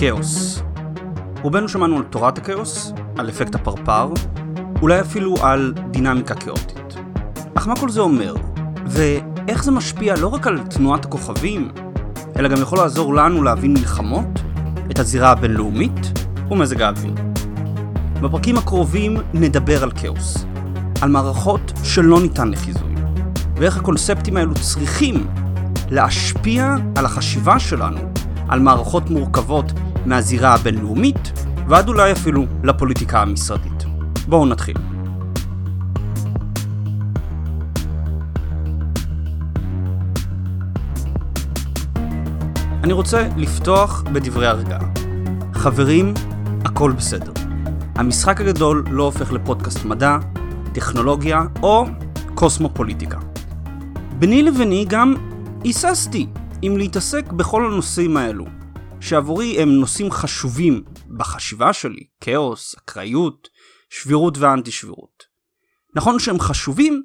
כאוס. רובנו שמענו על תורת הכאוס, על אפקט הפרפר, אולי אפילו על דינמיקה כאוטית. אך מה כל זה אומר? ואיך זה משפיע לא רק על תנועת הכוכבים, אלא גם יכול לעזור לנו להבין מלחמות, את הזירה הבינלאומית ומזג האוויר. בפרקים הקרובים נדבר על כאוס, על מערכות שלא ניתן לחיזוי, ואיך הקונספטים האלו צריכים להשפיע על החשיבה שלנו על מערכות מורכבות מהזירה הבינלאומית, ועד אולי אפילו לפוליטיקה המשרדית. בואו נתחיל. אני רוצה לפתוח בדברי הרגעה. חברים, הכל בסדר. המשחק הגדול לא הופך לפודקאסט מדע, טכנולוגיה או קוסמופוליטיקה. ביני לביני גם היססתי אם להתעסק בכל הנושאים האלו, שעבורי הם נושאים חשובים בחשיבה שלי, כאוס, אקראיות, שבירות ואנטי שבירות. נכון שהם חשובים,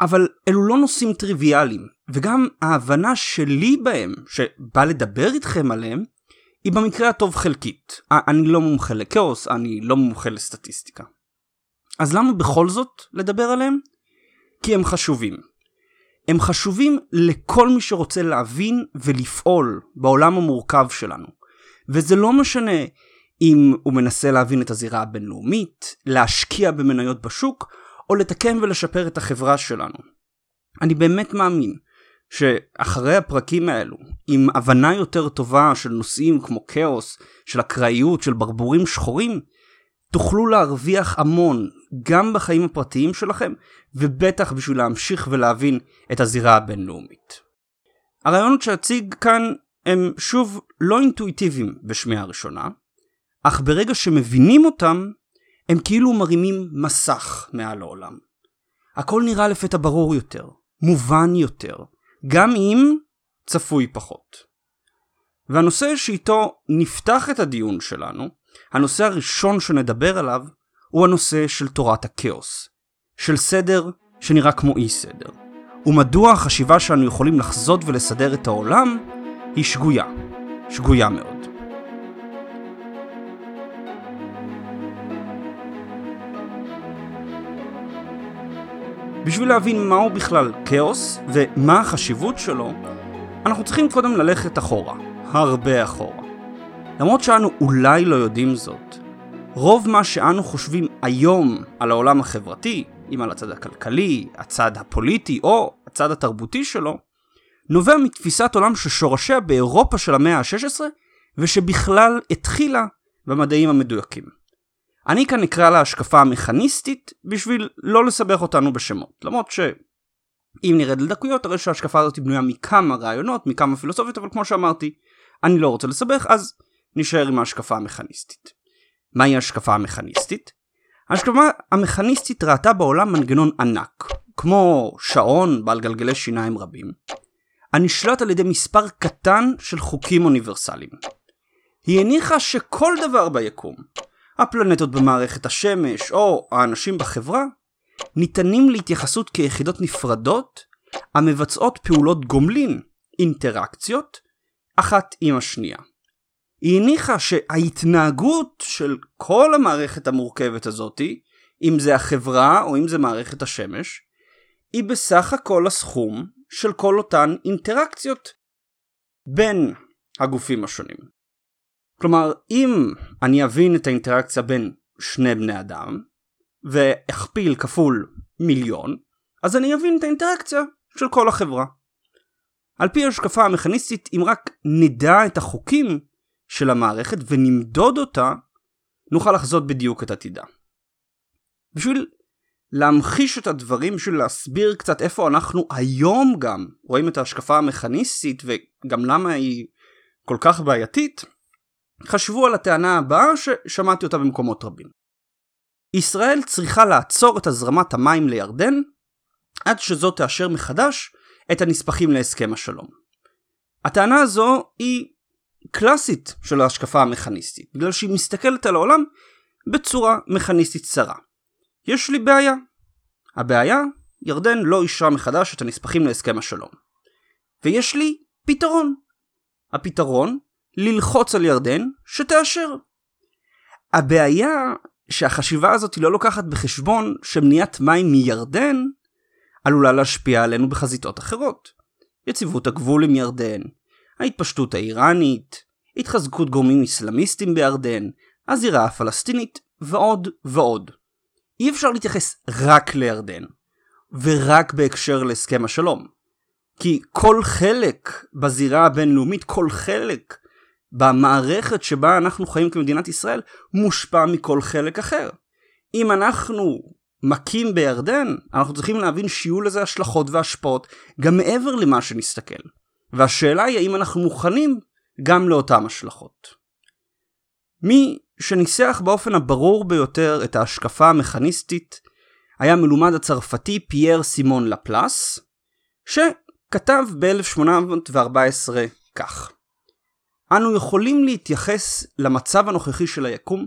אבל אלו לא נושאים טריוויאליים, וגם ההבנה שלי בהם, שבא לדבר איתכם עליהם, היא במקרה הטוב חלקית. אני לא מומחה לכאוס, אני לא מומחה לסטטיסטיקה. אז למה בכל זאת לדבר עליהם? כי הם חשובים. הם חשובים לכל מי שרוצה להבין ולפעול בעולם המורכב שלנו. וזה לא משנה אם הוא מנסה להבין את הזירה הבינלאומית, להשקיע במניות בשוק, או לתקן ולשפר את החברה שלנו. אני באמת מאמין שאחרי הפרקים האלו, עם הבנה יותר טובה של נושאים כמו כאוס, של אקראיות, של ברבורים שחורים, תוכלו להרוויח המון גם בחיים הפרטיים שלכם, ובטח בשביל להמשיך ולהבין את הזירה הבינלאומית. הרעיונות שאציג כאן הם שוב לא אינטואיטיביים בשמיעה הראשונה, אך ברגע שמבינים אותם, הם כאילו מרימים מסך מעל העולם. הכל נראה לפתע ברור יותר, מובן יותר, גם אם צפוי פחות. והנושא שאיתו נפתח את הדיון שלנו, הנושא הראשון שנדבר עליו, הוא הנושא של תורת הכאוס, של סדר שנראה כמו אי סדר. ומדוע החשיבה שאנו יכולים לחזות ולסדר את העולם היא שגויה, שגויה מאוד. בשביל להבין מהו בכלל כאוס ומה החשיבות שלו, אנחנו צריכים קודם ללכת אחורה, הרבה אחורה. למרות שאנו אולי לא יודעים זאת, רוב מה שאנו חושבים היום על העולם החברתי, אם על הצד הכלכלי, הצד הפוליטי או הצד התרבותי שלו, נובע מתפיסת עולם ששורשיה באירופה של המאה ה-16 ושבכלל התחילה במדעים המדויקים. אני כאן אקרא לה השקפה המכניסטית בשביל לא לסבך אותנו בשמות, למרות שאם נרד לדקויות הרי שההשקפה הזאת בנויה מכמה רעיונות, מכמה פילוסופיות, אבל כמו שאמרתי, אני לא רוצה לסבך אז נשאר עם ההשקפה המכניסטית. מהי ההשקפה המכניסטית? ההשקפה המכניסטית ראתה בעולם מנגנון ענק, כמו שעון בעל גלגלי שיניים רבים, הנשלט על ידי מספר קטן של חוקים אוניברסליים. היא הניחה שכל דבר ביקום, הפלנטות במערכת השמש או האנשים בחברה, ניתנים להתייחסות כיחידות נפרדות המבצעות פעולות גומלין, אינטראקציות, אחת עם השנייה. היא הניחה שההתנהגות של כל המערכת המורכבת הזאתי, אם זה החברה או אם זה מערכת השמש, היא בסך הכל הסכום של כל אותן אינטראקציות בין הגופים השונים. כלומר, אם אני אבין את האינטראקציה בין שני בני אדם, ואכפיל כפול מיליון, אז אני אבין את האינטראקציה של כל החברה. על פי השקפה המכניסטית, אם רק נדע את החוקים של המערכת ונמדוד אותה, נוכל לחזות בדיוק את עתידה. בשביל להמחיש את הדברים, בשביל להסביר קצת איפה אנחנו היום גם רואים את ההשקפה המכניסטית וגם למה היא כל כך בעייתית, חשבו על הטענה הבאה ששמעתי אותה במקומות רבים. ישראל צריכה לעצור את הזרמת המים לירדן עד שזאת תאשר מחדש את הנספחים להסכם השלום. הטענה הזו היא קלאסית של ההשקפה המכניסטית, בגלל שהיא מסתכלת על העולם בצורה מכניסטית צרה. יש לי בעיה. הבעיה, ירדן לא אישרה מחדש את הנספחים להסכם השלום. ויש לי פתרון. הפתרון, ללחוץ על ירדן שתאשר. הבעיה שהחשיבה הזאת לא לוקחת בחשבון שמניעת מים מירדן עלולה להשפיע עלינו בחזיתות אחרות. יציבות הגבול עם ירדן, ההתפשטות האיראנית, התחזקות גורמים אסלאמיסטים בירדן, הזירה הפלסטינית ועוד ועוד. אי אפשר להתייחס רק לירדן, ורק בהקשר להסכם השלום. כי כל חלק בזירה הבינלאומית, כל חלק במערכת שבה אנחנו חיים כמדינת ישראל, מושפע מכל חלק אחר. אם אנחנו מכים בירדן, אנחנו צריכים להבין שיהיו לזה השלכות והשפעות גם מעבר למה שנסתכל. והשאלה היא האם אנחנו מוכנים גם לאותן השלכות. מי שניסח באופן הברור ביותר את ההשקפה המכניסטית היה מלומד הצרפתי פייר סימון לפלס, שכתב ב-1814 כך: אנו יכולים להתייחס למצב הנוכחי של היקום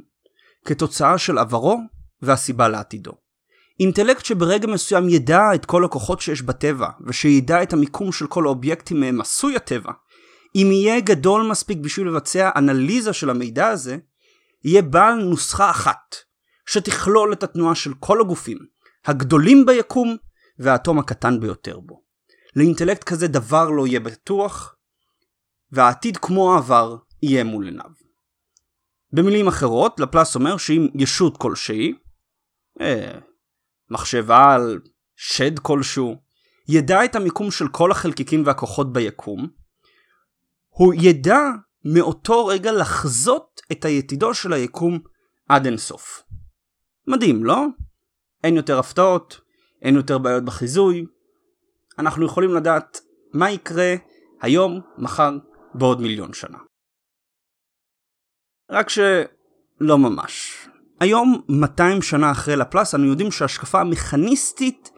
כתוצאה של עברו והסיבה לעתידו. אינטלקט שברגע מסוים ידע את כל הכוחות שיש בטבע, ושידע את המיקום של כל האובייקטים מהם עשוי הטבע, אם יהיה גדול מספיק בשביל לבצע אנליזה של המידע הזה, יהיה בעל נוסחה אחת, שתכלול את התנועה של כל הגופים, הגדולים ביקום והאטום הקטן ביותר בו. לאינטלקט כזה דבר לא יהיה בטוח, והעתיד כמו העבר יהיה מול עיניו. במילים אחרות, לפלס אומר שאם ישות כלשהי, אה, מחשבה על שד כלשהו, ידע את המיקום של כל החלקיקים והכוחות ביקום, הוא ידע מאותו רגע לחזות את היתידו של היקום עד אינסוף. מדהים, לא? אין יותר הפתעות, אין יותר בעיות בחיזוי. אנחנו יכולים לדעת מה יקרה היום, מחר, בעוד מיליון שנה. רק שלא ממש. היום, 200 שנה אחרי לפלס, אנו יודעים שההשקפה המכניסטית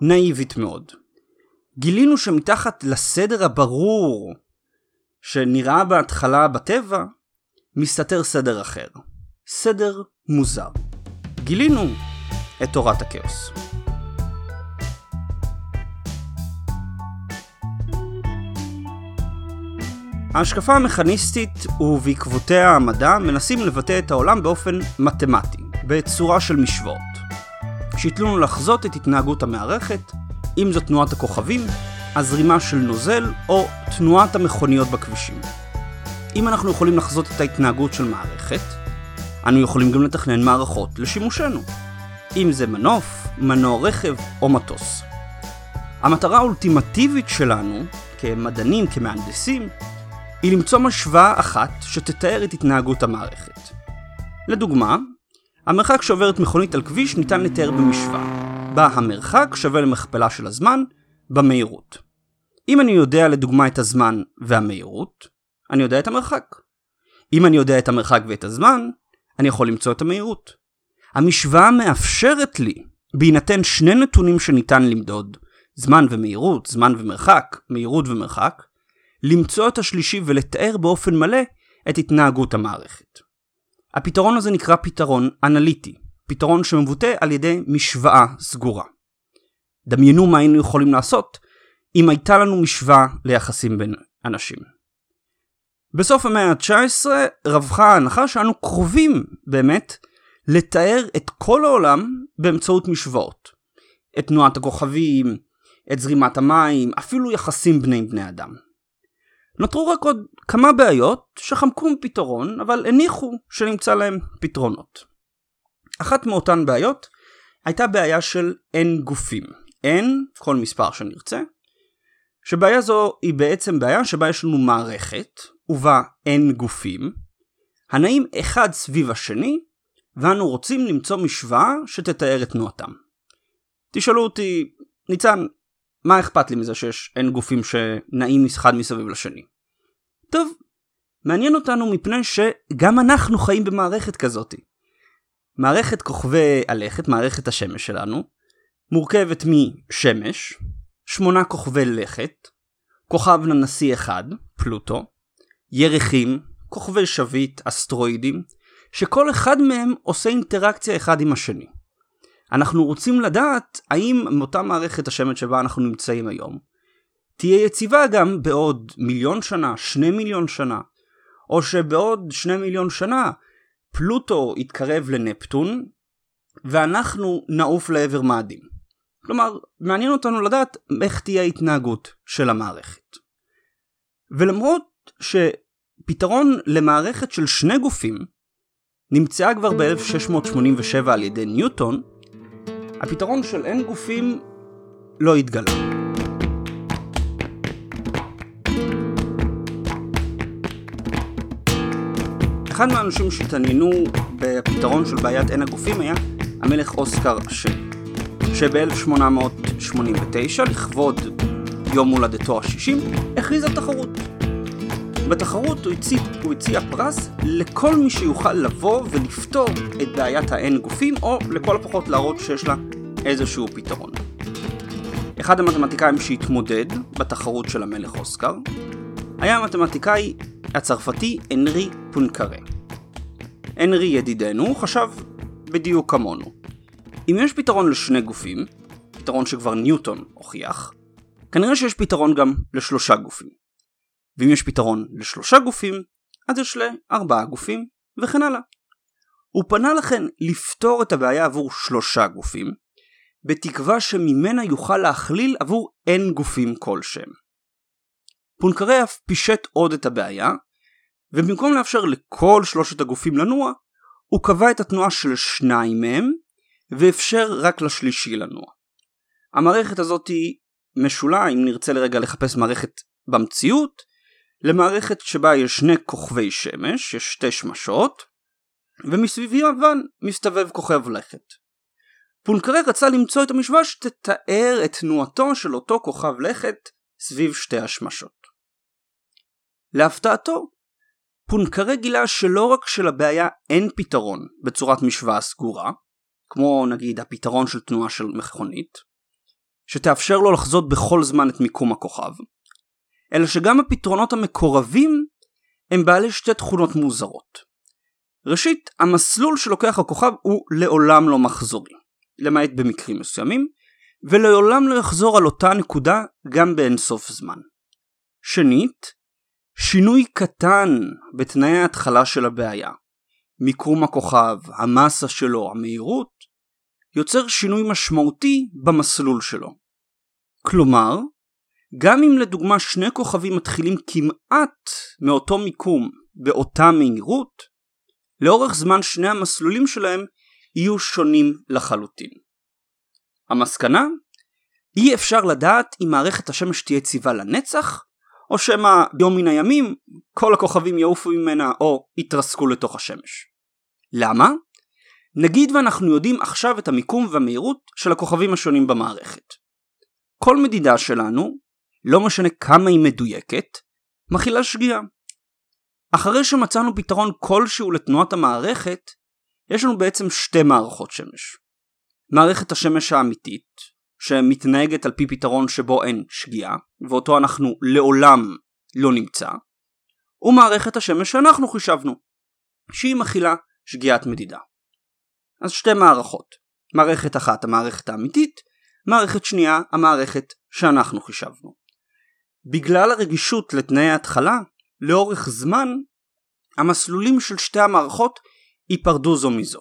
נאיבית מאוד. גילינו שמתחת לסדר הברור שנראה בהתחלה בטבע, מסתתר סדר אחר. סדר מוזר. גילינו את תורת הכאוס. ההשקפה המכניסטית ובעקבותיה המדע מנסים לבטא את העולם באופן מתמטי, בצורה של משוואות. שיתלו לנו לחזות את התנהגות המערכת, אם זו תנועת הכוכבים, הזרימה של נוזל או תנועת המכוניות בכבישים. אם אנחנו יכולים לחזות את ההתנהגות של מערכת, אנו יכולים גם לתכנן מערכות לשימושנו. אם זה מנוף, מנוע רכב או מטוס. המטרה האולטימטיבית שלנו, כמדענים, כמהנדסים, היא למצוא משוואה אחת שתתאר את התנהגות המערכת. לדוגמה, המרחק שעוברת מכונית על כביש ניתן לתאר במשוואה, בה המרחק שווה למכפלה של הזמן במהירות. אם אני יודע לדוגמה את הזמן והמהירות, אני יודע את המרחק. אם אני יודע את המרחק ואת הזמן, אני יכול למצוא את המהירות. המשוואה מאפשרת לי, בהינתן שני נתונים שניתן למדוד, זמן ומהירות, זמן ומרחק, מהירות ומרחק, למצוא את השלישי ולתאר באופן מלא את התנהגות המערכת. הפתרון הזה נקרא פתרון אנליטי, פתרון שמבוטא על ידי משוואה סגורה. דמיינו מה היינו יכולים לעשות אם הייתה לנו משוואה ליחסים בין אנשים. בסוף המאה ה-19 רווחה ההנחה שאנו קרובים באמת לתאר את כל העולם באמצעות משוואות. את תנועת הכוכבים, את זרימת המים, אפילו יחסים בני בני אדם. נותרו רק עוד כמה בעיות שחמקו מפתרון, אבל הניחו שנמצא להם פתרונות. אחת מאותן בעיות הייתה בעיה של n גופים. n, כל מספר שנרצה, שבעיה זו היא בעצם בעיה שבה יש לנו מערכת, ובה n גופים, הנעים אחד סביב השני, ואנו רוצים למצוא משוואה שתתאר את תנועתם. תשאלו אותי, ניצן, מה אכפת לי מזה שיש n גופים שנעים אחד מסביב לשני? טוב, מעניין אותנו מפני שגם אנחנו חיים במערכת כזאת. מערכת כוכבי הלכת, מערכת השמש שלנו, מורכבת משמש, שמונה כוכבי לכת, כוכב לנשיא אחד, פלוטו, ירחים, כוכבי שביט, אסטרואידים, שכל אחד מהם עושה אינטראקציה אחד עם השני. אנחנו רוצים לדעת האם מאותה מערכת השמש שבה אנחנו נמצאים היום, תהיה יציבה גם בעוד מיליון שנה, שני מיליון שנה, או שבעוד שני מיליון שנה פלוטו יתקרב לנפטון ואנחנו נעוף לעבר מאדים. כלומר, מעניין אותנו לדעת איך תהיה ההתנהגות של המערכת. ולמרות שפתרון למערכת של שני גופים נמצאה כבר ב-1687 על ידי ניוטון, הפתרון של אין גופים לא התגלה. אחד מהאנשים שהתעניינו בפתרון של בעיית אין הגופים היה המלך אוסקר השני, שב-1889, לכבוד יום הולדתו ה-60, הכריז על תחרות. בתחרות הוא הציע, הוא הציע פרס לכל מי שיוכל לבוא ולפתור את בעיית האין גופים, או לכל הפחות להראות שיש לה איזשהו פתרון. אחד המתמטיקאים שהתמודד בתחרות של המלך אוסקר היה המתמטיקאי הצרפתי אנרי פונקרה. אנרי ידידנו חשב בדיוק כמונו. אם יש פתרון לשני גופים, פתרון שכבר ניוטון הוכיח, כנראה שיש פתרון גם לשלושה גופים. ואם יש פתרון לשלושה גופים, אז יש לארבעה גופים, וכן הלאה. הוא פנה לכן לפתור את הבעיה עבור שלושה גופים, בתקווה שממנה יוכל להכליל עבור אין גופים כלשהם. פונקרי אף פישט עוד את הבעיה, ובמקום לאפשר לכל שלושת הגופים לנוע, הוא קבע את התנועה של שניים מהם, ואפשר רק לשלישי לנוע. המערכת הזאת היא משולה, אם נרצה לרגע לחפש מערכת במציאות, למערכת שבה יש שני כוכבי שמש, יש שתי שמשות, ומסביבן מסתובב כוכב לכת. פונקרה רצה למצוא את המשוואה שתתאר את תנועתו של אותו כוכב לכת סביב שתי השמשות. להפתעתו, פונקרה גילה שלא רק שלבעיה אין פתרון בצורת משוואה סגורה, כמו נגיד הפתרון של תנועה של מכונית, שתאפשר לו לחזות בכל זמן את מיקום הכוכב, אלא שגם הפתרונות המקורבים הם בעלי שתי תכונות מוזרות. ראשית, המסלול שלוקח הכוכב הוא לעולם לא מחזורי, למעט במקרים מסוימים, ולעולם לא יחזור על אותה נקודה גם באינסוף זמן. שנית, שינוי קטן בתנאי ההתחלה של הבעיה, מיקום הכוכב, המסה שלו, המהירות, יוצר שינוי משמעותי במסלול שלו. כלומר, גם אם לדוגמה שני כוכבים מתחילים כמעט מאותו מיקום באותה מהירות, לאורך זמן שני המסלולים שלהם יהיו שונים לחלוטין. המסקנה? אי אפשר לדעת אם מערכת השמש תהיה ציבה לנצח, או שמא יום מן הימים כל הכוכבים יעופו ממנה או יתרסקו לתוך השמש. למה? נגיד ואנחנו יודעים עכשיו את המיקום והמהירות של הכוכבים השונים במערכת. כל מדידה שלנו, לא משנה כמה היא מדויקת, מכילה שגיאה. אחרי שמצאנו פתרון כלשהו לתנועת המערכת, יש לנו בעצם שתי מערכות שמש. מערכת השמש האמיתית, שמתנהגת על פי פתרון שבו אין שגיאה, ואותו אנחנו לעולם לא נמצא, ומערכת השמש שאנחנו חישבנו, שהיא מכילה שגיאת מדידה. אז שתי מערכות, מערכת אחת המערכת האמיתית, מערכת שנייה המערכת שאנחנו חישבנו. בגלל הרגישות לתנאי ההתחלה, לאורך זמן, המסלולים של שתי המערכות ייפרדו זו מזו.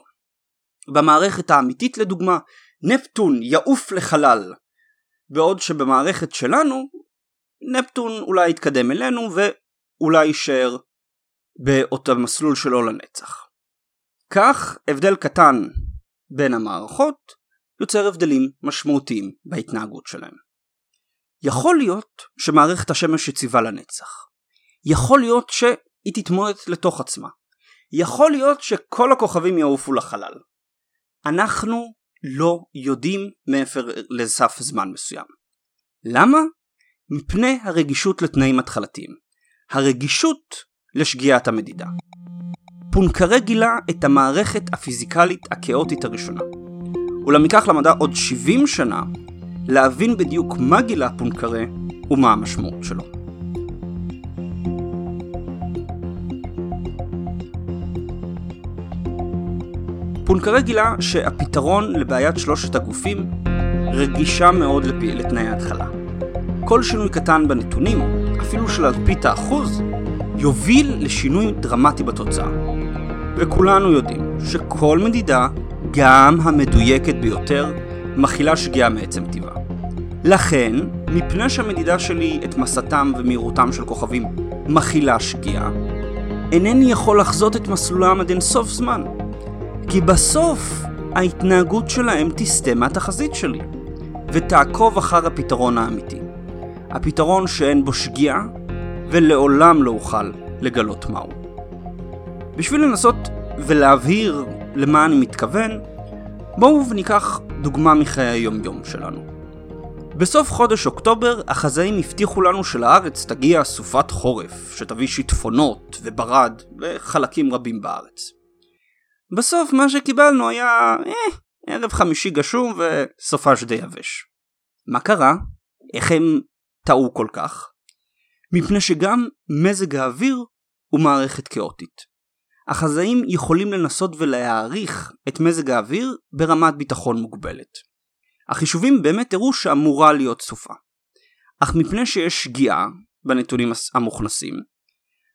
במערכת האמיתית לדוגמה, נפטון יעוף לחלל, בעוד שבמערכת שלנו, נפטון אולי יתקדם אלינו ואולי יישאר באותו מסלול שלו לנצח. כך הבדל קטן בין המערכות יוצר הבדלים משמעותיים בהתנהגות שלהם. יכול להיות שמערכת השמש יציבה לנצח. יכול להיות שהיא תתמודד לתוך עצמה. יכול להיות שכל הכוכבים יעופו לחלל. אנחנו לא יודעים מעבר לסף זמן מסוים. למה? מפני הרגישות לתנאים התחלתיים. הרגישות לשגיאת המדידה. פונקרה גילה את המערכת הפיזיקלית הכאוטית הראשונה. אולם ייקח למדע עוד 70 שנה להבין בדיוק מה גילה פונקרה ומה המשמעות שלו. פונקרה גילה שהפתרון לבעיית שלושת הגופים רגישה מאוד לתנאי ההתחלה. כל שינוי קטן בנתונים, אפילו של אלפית האחוז, יוביל לשינוי דרמטי בתוצאה. וכולנו יודעים שכל מדידה, גם המדויקת ביותר, מכילה שגיאה מעצם טבעה. לכן, מפני שהמדידה שלי את מסתם ומהירותם של כוכבים מכילה שגיאה, אינני יכול לחזות את מסלולם עד אינסוף זמן. כי בסוף ההתנהגות שלהם תסטה מהתחזית שלי, ותעקוב אחר הפתרון האמיתי. הפתרון שאין בו שגיאה, ולעולם לא אוכל לגלות מהו. בשביל לנסות ולהבהיר למה אני מתכוון, בואו וניקח דוגמה מחיי היומיום שלנו. בסוף חודש אוקטובר החזאים הבטיחו לנו שלארץ תגיע סופת חורף, שתביא שיטפונות וברד וחלקים רבים בארץ. בסוף מה שקיבלנו היה אה, ערב חמישי גשום וסופש די יבש. מה קרה? איך הם טעו כל כך? מפני שגם מזג האוויר הוא מערכת כאוטית. החזאים יכולים לנסות ולהעריך את מזג האוויר ברמת ביטחון מוגבלת. החישובים באמת הראו שאמורה להיות סופה. אך מפני שיש שגיאה בנתונים המוכנסים,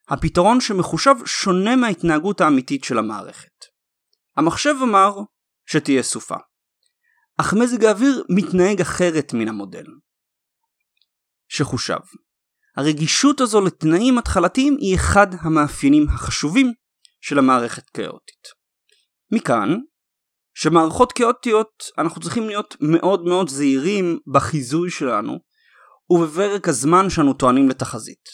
הפתרון שמחושב שונה מההתנהגות האמיתית של המערכת. המחשב אמר שתהיה סופה, אך מזג האוויר מתנהג אחרת מן המודל שחושב. הרגישות הזו לתנאים התחלתיים היא אחד המאפיינים החשובים של המערכת כאוטית. מכאן שמערכות כאוטיות אנחנו צריכים להיות מאוד מאוד זהירים בחיזוי שלנו ובפרק הזמן שאנו טוענים לתחזית.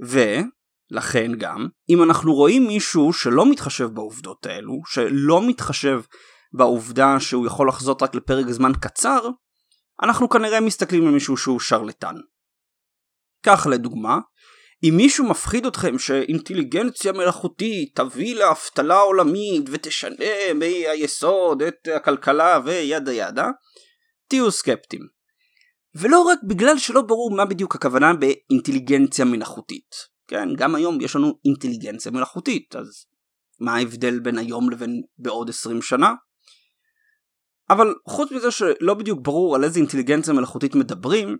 ולכן גם אם אנחנו רואים מישהו שלא מתחשב בעובדות האלו, שלא מתחשב בעובדה שהוא יכול לחזות רק לפרק זמן קצר, אנחנו כנראה מסתכלים על מישהו שהוא שרלטן. כך לדוגמה, אם מישהו מפחיד אתכם שאינטליגנציה מלאכותית תביא לאבטלה עולמית ותשנה מהיסוד את הכלכלה וידה ידה, תהיו סקפטיים. ולא רק בגלל שלא ברור מה בדיוק הכוונה באינטליגנציה מלאכותית. כן, גם היום יש לנו אינטליגנציה מלאכותית, אז מה ההבדל בין היום לבין בעוד 20 שנה? אבל חוץ מזה שלא בדיוק ברור על איזה אינטליגנציה מלאכותית מדברים,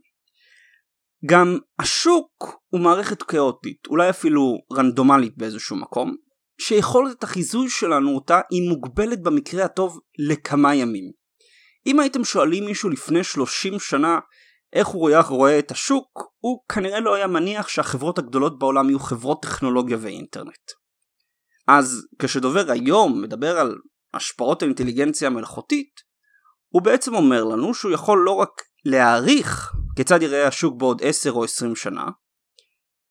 גם השוק הוא מערכת כאוטית, אולי אפילו רנדומלית באיזשהו מקום, שיכולת החיזוי שלנו אותה היא מוגבלת במקרה הטוב לכמה ימים. אם הייתם שואלים מישהו לפני 30 שנה איך הוא רואה, רואה את השוק, הוא כנראה לא היה מניח שהחברות הגדולות בעולם יהיו חברות טכנולוגיה ואינטרנט. אז כשדובר היום מדבר על השפעות האינטליגנציה המלאכותית, הוא בעצם אומר לנו שהוא יכול לא רק להעריך כיצד יראה השוק בעוד 10 או 20 שנה,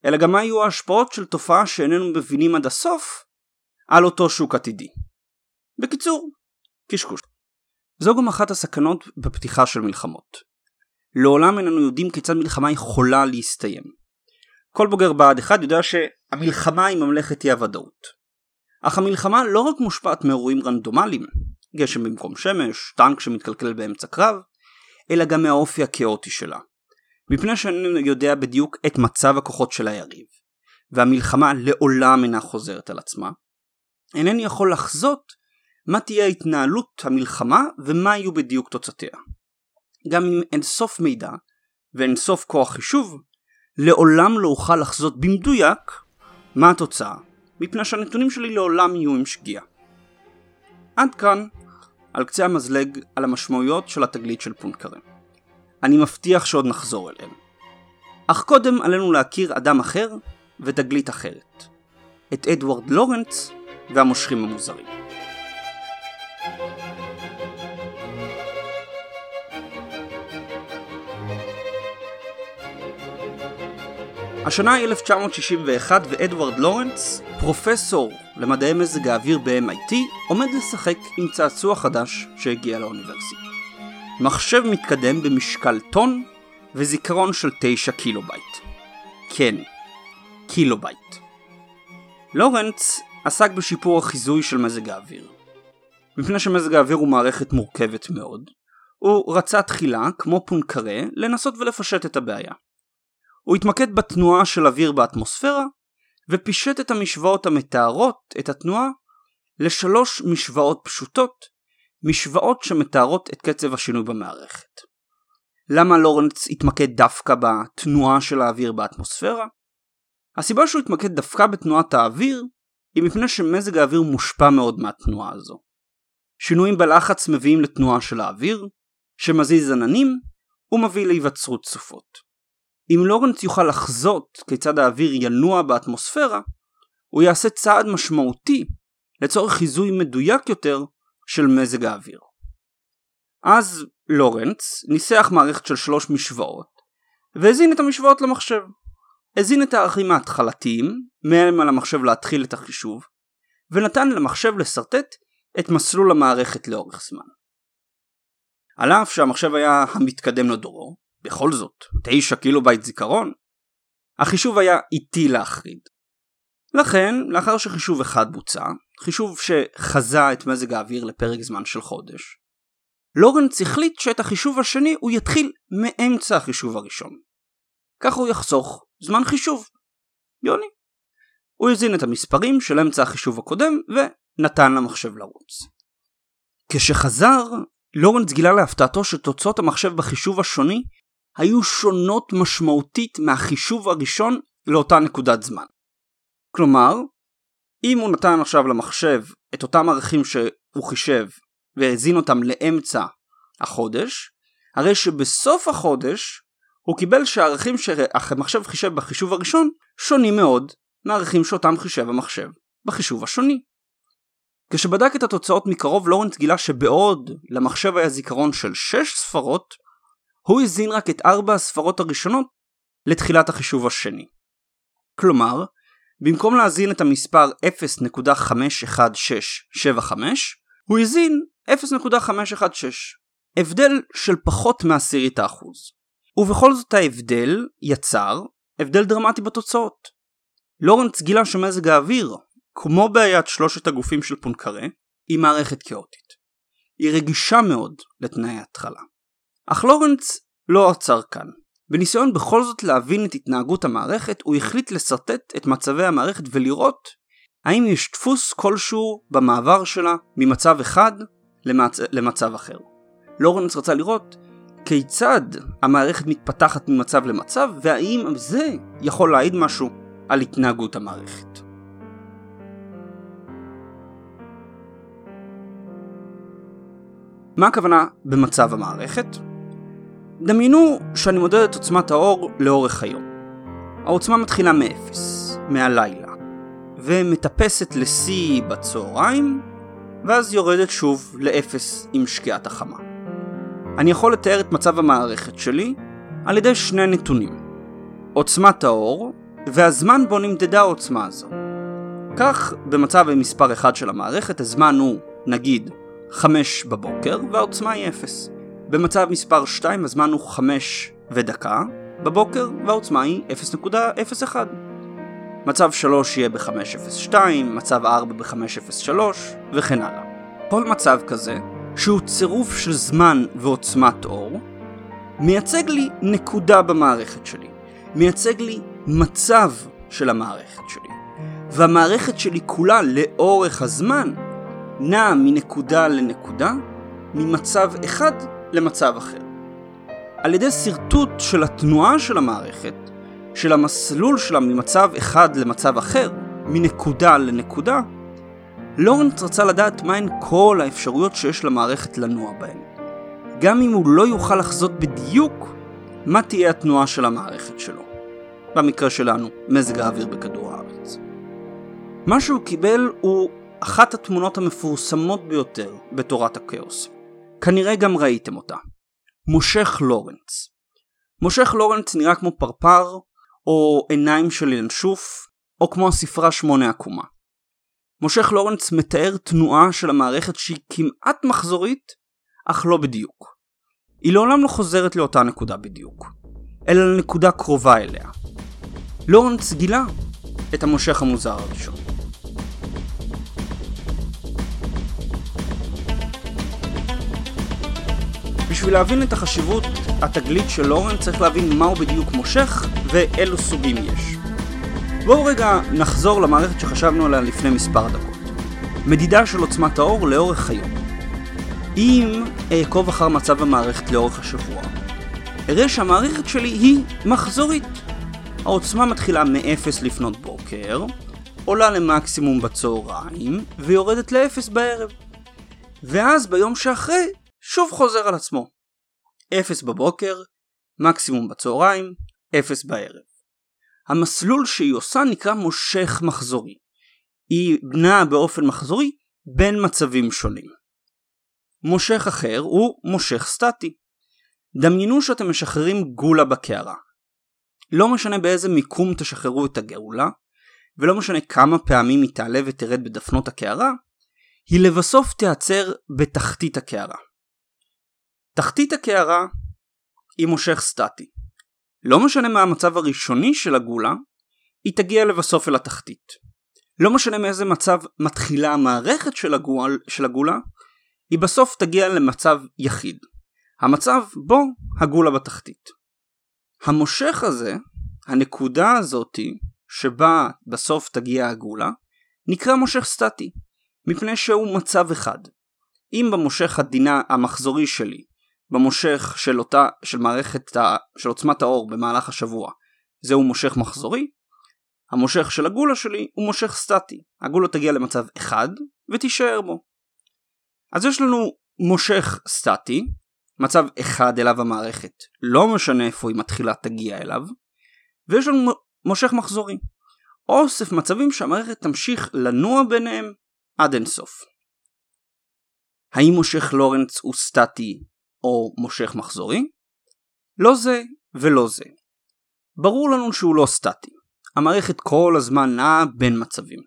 אלא גם מה יהיו ההשפעות של תופעה שאיננו מבינים עד הסוף על אותו שוק עתידי. בקיצור, קשקוש. זו גם אחת הסכנות בפתיחה של מלחמות. לעולם איננו יודעים כיצד מלחמה יכולה להסתיים. כל בוגר בה"ד 1 יודע שהמלחמה היא ממלכת אי הוודאות. אך המלחמה לא רק מושפעת מאירועים רנדומליים, גשם במקום שמש, טנק שמתקלקל באמצע קרב, אלא גם מהאופי הכאוטי שלה. מפני שאני יודע בדיוק את מצב הכוחות של היריב, והמלחמה לעולם אינה חוזרת על עצמה, אינני יכול לחזות מה תהיה התנהלות המלחמה ומה יהיו בדיוק תוצאותיה. גם אם אין סוף מידע ואין סוף כוח חישוב, לעולם לא אוכל לחזות במדויק מה התוצאה, מפני שהנתונים שלי לעולם יהיו עם שגיאה. עד כאן, על קצה המזלג, על המשמעויות של התגלית של פונקרה. אני מבטיח שעוד נחזור אליהם. אך קודם עלינו להכיר אדם אחר ותגלית אחרת. את אדוארד לורנץ והמושכים המוזרים. השנה היא 1961 ואדוארד לורנץ, פרופסור למדעי מזג האוויר ב-MIT, עומד לשחק עם צעצוע חדש שהגיע לאוניברסיטה. מחשב מתקדם במשקל טון וזיכרון של 9 קילובייט. כן, קילובייט. לורנץ עסק בשיפור החיזוי של מזג האוויר. מפני שמזג האוויר הוא מערכת מורכבת מאוד, הוא רצה תחילה, כמו פואנקרה, לנסות ולפשט את הבעיה. הוא התמקד בתנועה של אוויר באטמוספירה, ופישט את המשוואות המתארות את התנועה לשלוש משוואות פשוטות משוואות שמתארות את קצב השינוי במערכת. למה לורנץ התמקד דווקא בתנועה של האוויר באטמוספירה? הסיבה שהוא התמקד דווקא בתנועת האוויר היא מפני שמזג האוויר מושפע מאוד מהתנועה הזו. שינויים בלחץ מביאים לתנועה של האוויר, שמזיז עננים ומביא להיווצרות סופות. אם לורנץ יוכל לחזות כיצד האוויר ינוע באטמוספירה, הוא יעשה צעד משמעותי לצורך חיזוי מדויק יותר של מזג האוויר. אז לורנץ ניסח מערכת של שלוש משוואות, והזין את המשוואות למחשב. הזין את הערכים ההתחלתיים, מהם על המחשב להתחיל את החישוב, ונתן למחשב לשרטט את מסלול המערכת לאורך זמן. על אף שהמחשב היה המתקדם לדורו, בכל זאת, 9 קילו בייט זיכרון, החישוב היה איטי להחריד. לכן, לאחר שחישוב אחד בוצע, חישוב שחזה את מזג האוויר לפרק זמן של חודש, לורנץ החליט שאת החישוב השני הוא יתחיל מאמצע החישוב הראשון. כך הוא יחסוך זמן חישוב. יוני. הוא הזין את המספרים של אמצע החישוב הקודם ונתן למחשב לרוץ. כשחזר, לורנץ גילה להפתעתו שתוצאות המחשב בחישוב השוני היו שונות משמעותית מהחישוב הראשון לאותה נקודת זמן. כלומר, אם הוא נתן עכשיו למחשב את אותם ערכים שהוא חישב והזין אותם לאמצע החודש, הרי שבסוף החודש הוא קיבל שהערכים שהמחשב חישב בחישוב הראשון שונים מאוד מהערכים שאותם חישב המחשב בחישוב השני. כשבדק את התוצאות מקרוב לורנס גילה שבעוד למחשב היה זיכרון של 6 ספרות, הוא הזין רק את 4 הספרות הראשונות לתחילת החישוב השני. כלומר, במקום להזין את המספר 0.51675, הוא הזין 0.516, הבדל של פחות מעשירית האחוז. ובכל זאת ההבדל יצר הבדל דרמטי בתוצאות. לורנץ גילה שמזג האוויר, כמו בעיית שלושת הגופים של פונקרה, היא מערכת כאוטית. היא רגישה מאוד לתנאי התחלה. אך לורנץ לא עצר כאן. בניסיון בכל זאת להבין את התנהגות המערכת, הוא החליט לשרטט את מצבי המערכת ולראות האם יש דפוס כלשהו במעבר שלה ממצב אחד למצ... למצב אחר. לורנס רצה לראות כיצד המערכת מתפתחת ממצב למצב, והאם זה יכול להעיד משהו על התנהגות המערכת. מה הכוונה במצב המערכת? דמיינו שאני מודד את עוצמת האור לאורך היום. העוצמה מתחילה מ-0, מהלילה, ומטפסת לשיא בצהריים, ואז יורדת שוב ל-0 עם שקיעת החמה. אני יכול לתאר את מצב המערכת שלי על ידי שני נתונים עוצמת האור והזמן בו נמדדה העוצמה הזו. כך במצב מספר 1 של המערכת הזמן הוא נגיד 5 בבוקר והעוצמה היא 0. במצב מספר 2 הזמן הוא 5 ודקה בבוקר והעוצמה היא 0.01. מצב 3 יהיה ב-502, מצב 4 ב-503 וכן הלאה. כל מצב כזה שהוא צירוף של זמן ועוצמת אור, מייצג לי נקודה במערכת שלי, מייצג לי מצב של המערכת שלי. והמערכת שלי כולה לאורך הזמן נעה מנקודה לנקודה, ממצב אחד למצב אחר. על ידי שרטוט של התנועה של המערכת, של המסלול שלה ממצב אחד למצב אחר, מנקודה לנקודה, לורנס רצה לדעת מהן כל האפשרויות שיש למערכת לנוע בהן. גם אם הוא לא יוכל לחזות בדיוק מה תהיה התנועה של המערכת שלו. במקרה שלנו, מזג האוויר בכדור הארץ. מה שהוא קיבל הוא אחת התמונות המפורסמות ביותר בתורת הכאוס. כנראה גם ראיתם אותה. מושך לורנס. מושך לורנס נראה כמו פרפר, או עיניים של ינשוף, או כמו הספרה שמונה עקומה. מושך לורנס מתאר תנועה של המערכת שהיא כמעט מחזורית, אך לא בדיוק. היא לעולם לא חוזרת לאותה נקודה בדיוק, אלא לנקודה קרובה אליה. לורנס גילה את המושך המוזר הראשון. בשביל להבין את החשיבות התגלית של לורנס צריך להבין מהו בדיוק מושך ואילו סוגים יש. בואו רגע נחזור למערכת שחשבנו עליה לפני מספר דקות. מדידה של עוצמת האור לאורך היום. אם אעקוב אחר מצב המערכת לאורך השבוע, אראה שהמערכת שלי היא מחזורית. העוצמה מתחילה מ-0 לפנות בוקר, עולה למקסימום בצהריים, ויורדת ל-0 בערב. ואז ביום שאחרי, שוב חוזר על עצמו. 0 בבוקר, מקסימום בצהריים, 0 בערב. המסלול שהיא עושה נקרא מושך מחזורי. היא נעה באופן מחזורי בין מצבים שונים. מושך אחר הוא מושך סטטי. דמיינו שאתם משחררים גולה בקערה. לא משנה באיזה מיקום תשחררו את הגאולה, ולא משנה כמה פעמים היא תעלה ותרד בדפנות הקערה, היא לבסוף תיעצר בתחתית הקערה. תחתית הקערה היא מושך סטטי. לא משנה מה המצב הראשוני של הגולה, היא תגיע לבסוף אל התחתית. לא משנה מאיזה מצב מתחילה המערכת של, הגול, של הגולה, היא בסוף תגיע למצב יחיד. המצב בו הגולה בתחתית. המושך הזה, הנקודה הזאתי, שבה בסוף תגיע הגולה, נקרא מושך סטטי, מפני שהוא מצב אחד. אם במושך הדינה המחזורי שלי, במושך של אותה, של מערכת, ה, של עוצמת האור במהלך השבוע, זהו מושך מחזורי, המושך של הגולה שלי הוא מושך סטטי. הגולה תגיע למצב אחד ותישאר בו. אז יש לנו מושך סטטי, מצב אחד אליו המערכת, לא משנה איפה היא מתחילה תגיע אליו, ויש לנו מושך מחזורי. אוסף מצבים שהמערכת תמשיך לנוע ביניהם עד אינסוף. האם מושך לורנץ הוא סטטי או מושך מחזורי? לא זה ולא זה. ברור לנו שהוא לא סטטי. המערכת כל הזמן נעה בין מצבים.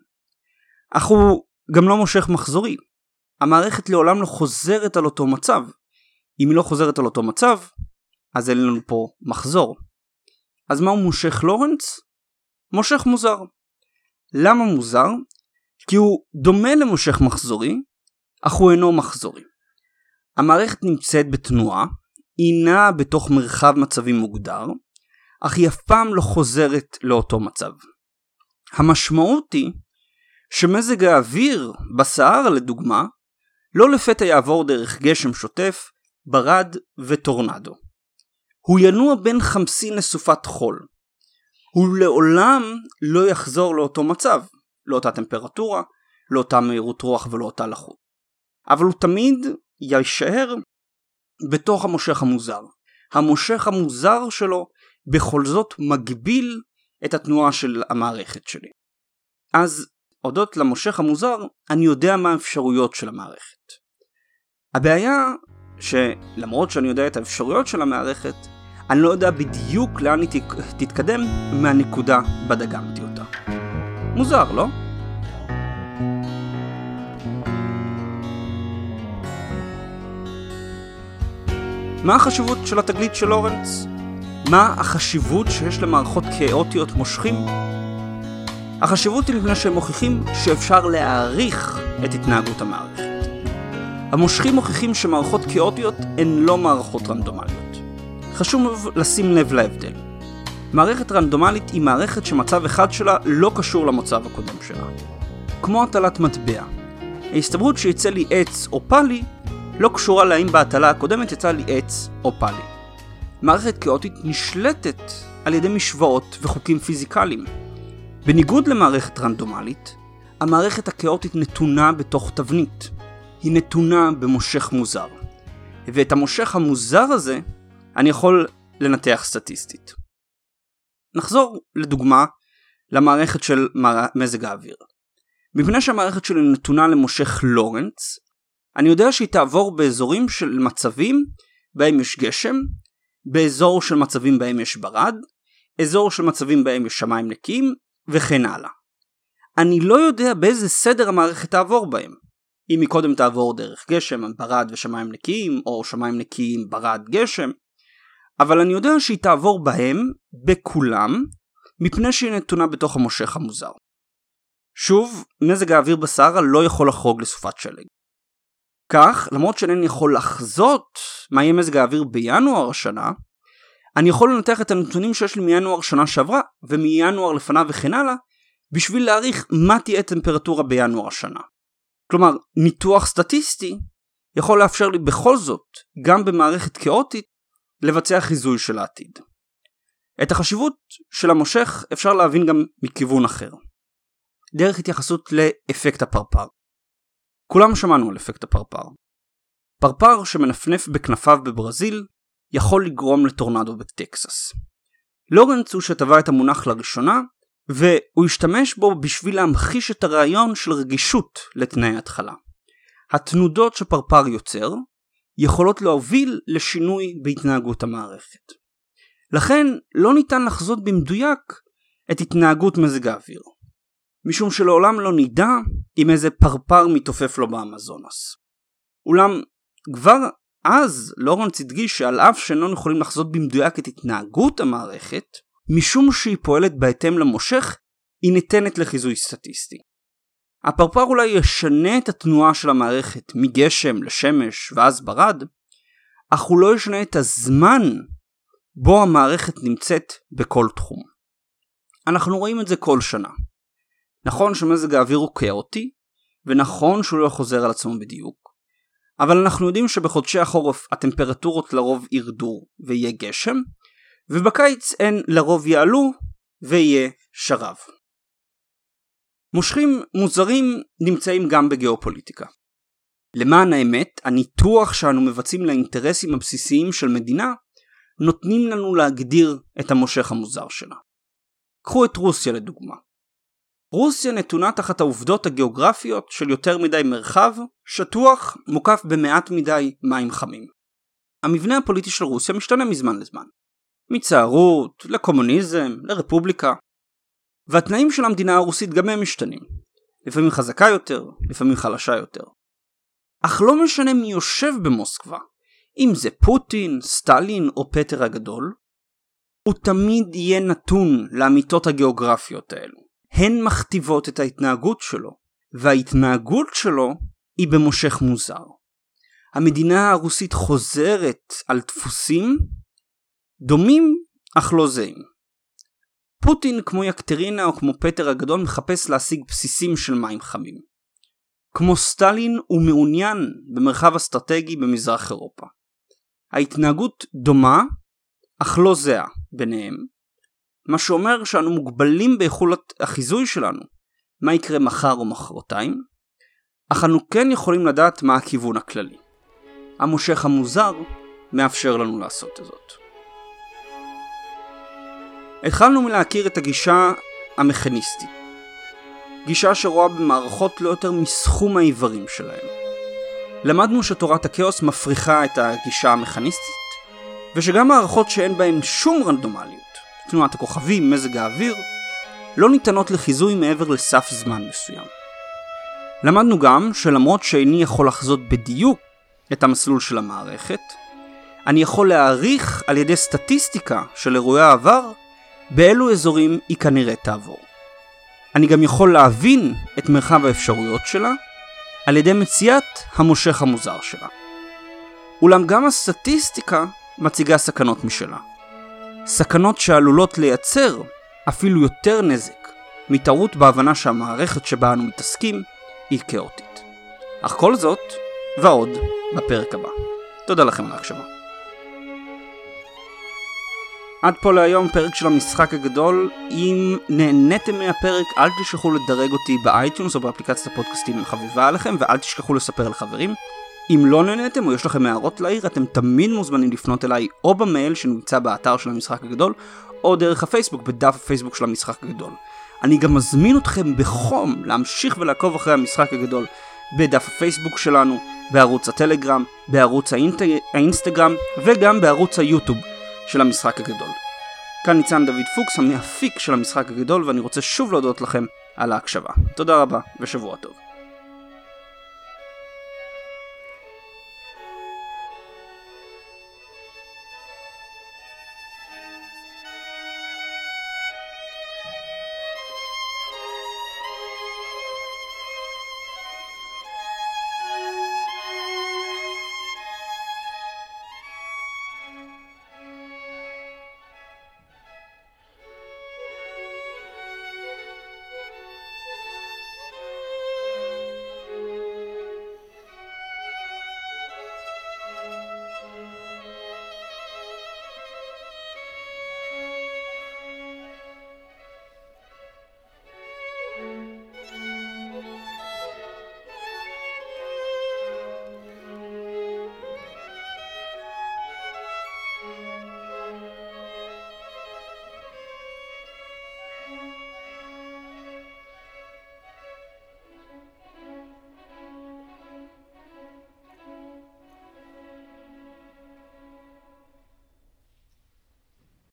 אך הוא גם לא מושך מחזורי. המערכת לעולם לא חוזרת על אותו מצב. אם היא לא חוזרת על אותו מצב, אז אין לנו פה מחזור. אז מהו מושך לורנץ? מושך מוזר. למה מוזר? כי הוא דומה למושך מחזורי, אך הוא אינו מחזורי. המערכת נמצאת בתנועה, היא נעה בתוך מרחב מצבים מוגדר, אך היא אף פעם לא חוזרת לאותו מצב. המשמעות היא שמזג האוויר בסהר לדוגמה לא לפתע יעבור דרך גשם שוטף, ברד וטורנדו. הוא ינוע בין חמסין לסופת חול. הוא לעולם לא יחזור לאותו מצב, לאותה טמפרטורה, לאותה מהירות רוח ולאותה לחות. אבל הוא תמיד יישאר בתוך המושך המוזר. המושך המוזר שלו בכל זאת מגביל את התנועה של המערכת שלי. אז הודות למושך המוזר, אני יודע מה האפשרויות של המערכת. הבעיה שלמרות שאני יודע את האפשרויות של המערכת, אני לא יודע בדיוק לאן היא תתקדם מהנקודה בה דגמתי אותה. מוזר, לא? מה החשיבות של התגלית של לורנץ? מה החשיבות שיש למערכות כאוטיות מושכים? החשיבות היא מפני שהם מוכיחים שאפשר להעריך את התנהגות המערכת. המושכים מוכיחים שמערכות כאוטיות הן לא מערכות רנדומליות. חשוב לשים לב להבדל. מערכת רנדומלית היא מערכת שמצב אחד שלה לא קשור למצב הקודם שלה. כמו הטלת מטבע. ההסתברות שיצא לי עץ או פאלי לא קשורה להאם בהטלה הקודמת יצא לי עץ או פאלי. מערכת כאוטית נשלטת על ידי משוואות וחוקים פיזיקליים. בניגוד למערכת רנדומלית, המערכת הכאוטית נתונה בתוך תבנית. היא נתונה במושך מוזר. ואת המושך המוזר הזה אני יכול לנתח סטטיסטית. נחזור לדוגמה למערכת של מזג האוויר. מפני שהמערכת שלי נתונה למושך לורנץ, אני יודע שהיא תעבור באזורים של מצבים בהם יש גשם, באזור של מצבים בהם יש ברד, אזור של מצבים בהם יש שמיים נקיים, וכן הלאה. אני לא יודע באיזה סדר המערכת תעבור בהם. אם היא קודם תעבור דרך גשם, ברד ושמיים נקיים, או שמיים נקיים, ברד, גשם, אבל אני יודע שהיא תעבור בהם, בכולם, מפני שהיא נתונה בתוך המושך המוזר. שוב, מזג האוויר בסהרה לא יכול לחרוג לסופת שלג. כך, למרות שאינני יכול לחזות מה יהיה מזג האוויר בינואר השנה, אני יכול לנתח את הנתונים שיש לי מינואר שנה שעברה, ומינואר לפניו וכן הלאה, בשביל להעריך מה תהיה טמפרטורה בינואר השנה. כלומר, ניתוח סטטיסטי יכול לאפשר לי בכל זאת, גם במערכת כאוטית, לבצע חיזוי של העתיד. את החשיבות של המושך אפשר להבין גם מכיוון אחר. דרך התייחסות לאפקט הפרפר. כולם שמענו על אפקט הפרפר. פרפר שמנפנף בכנפיו בברזיל יכול לגרום לטורנדו בטקסס. לורנץ הוא שטבע את המונח לראשונה, והוא השתמש בו בשביל להמחיש את הרעיון של רגישות לתנאי התחלה. התנודות שפרפר יוצר יכולות להוביל לשינוי בהתנהגות המערכת. לכן לא ניתן לחזות במדויק את התנהגות מזג האוויר, משום שלעולם לא נדע אם איזה פרפר מתעופף לו באמזונס. אולם כבר אז לורנס הדגיש שעל אף שאיננו יכולים לחזות במדויק את התנהגות המערכת, משום שהיא פועלת בהתאם למושך, היא ניתנת לחיזוי סטטיסטי. הפרפר אולי ישנה את התנועה של המערכת מגשם לשמש ואז ברד, אך הוא לא ישנה את הזמן בו המערכת נמצאת בכל תחום. אנחנו רואים את זה כל שנה. נכון שמזג האוויר הוא כאוטי, ונכון שהוא לא חוזר על עצמו בדיוק, אבל אנחנו יודעים שבחודשי החורף הטמפרטורות לרוב ירדו ויהיה גשם, ובקיץ הן לרוב יעלו ויהיה שרב. מושכים מוזרים נמצאים גם בגיאופוליטיקה. למען האמת, הניתוח שאנו מבצעים לאינטרסים הבסיסיים של מדינה נותנים לנו להגדיר את המושך המוזר שלה. קחו את רוסיה לדוגמה. רוסיה נתונה תחת העובדות הגיאוגרפיות של יותר מדי מרחב, שטוח, מוקף במעט מדי מים חמים. המבנה הפוליטי של רוסיה משתנה מזמן לזמן. מצערות, לקומוניזם, לרפובליקה. והתנאים של המדינה הרוסית גם הם משתנים. לפעמים חזקה יותר, לפעמים חלשה יותר. אך לא משנה מי יושב במוסקבה, אם זה פוטין, סטלין או פטר הגדול, הוא תמיד יהיה נתון לאמיתות הגיאוגרפיות האלו. הן מכתיבות את ההתנהגות שלו, וההתנהגות שלו היא במושך מוזר. המדינה הרוסית חוזרת על דפוסים דומים אך לא זהים. פוטין כמו יקטרינה או כמו פטר הגדול מחפש להשיג בסיסים של מים חמים. כמו סטלין הוא מעוניין במרחב אסטרטגי במזרח אירופה. ההתנהגות דומה אך לא זהה ביניהם, מה שאומר שאנו מוגבלים ביכולת החיזוי שלנו, מה יקרה מחר או מחרתיים, אך אנו כן יכולים לדעת מה הכיוון הכללי. המושך המוזר מאפשר לנו לעשות זאת. התחלנו מלהכיר את הגישה המכניסטית, גישה שרואה במערכות לא יותר מסכום האיברים שלהם. למדנו שתורת הכאוס מפריחה את הגישה המכניסטית, ושגם מערכות שאין בהן שום רנדומליות, תנועת הכוכבים, מזג האוויר, לא ניתנות לחיזוי מעבר לסף זמן מסוים. למדנו גם שלמרות שאיני יכול לחזות בדיוק את המסלול של המערכת, אני יכול להעריך על ידי סטטיסטיקה של אירועי העבר באילו אזורים היא כנראה תעבור. אני גם יכול להבין את מרחב האפשרויות שלה על ידי מציאת המושך המוזר שלה. אולם גם הסטטיסטיקה מציגה סכנות משלה. סכנות שעלולות לייצר אפילו יותר נזק מטעות בהבנה שהמערכת שבה אנו מתעסקים היא כאוטית. אך כל זאת, ועוד, בפרק הבא. תודה לכם על ההקשבה. עד פה להיום פרק של המשחק הגדול. אם נהניתם מהפרק אל תשכחו לדרג אותי ב iTunes או באפליקציית הפודקאסטים החביבה עליכם ואל תשכחו לספר לחברים. אם לא נהניתם או יש לכם הערות לעיר, אתם תמיד מוזמנים לפנות אליי או במייל שנמצא באתר של המשחק הגדול, או דרך הפייסבוק בדף הפייסבוק של המשחק הגדול. אני גם מזמין אתכם בחום להמשיך ולעקוב אחרי המשחק הגדול בדף הפייסבוק שלנו, בערוץ הטלגרם, בערוץ האינט... האינסטגרם וגם בערוץ היוטיוב של המשחק הגדול. כאן ניצן דוד פוקס, המאפיק של המשחק הגדול, ואני רוצה שוב להודות לכם על ההקשבה. תודה רבה ושבוע טוב.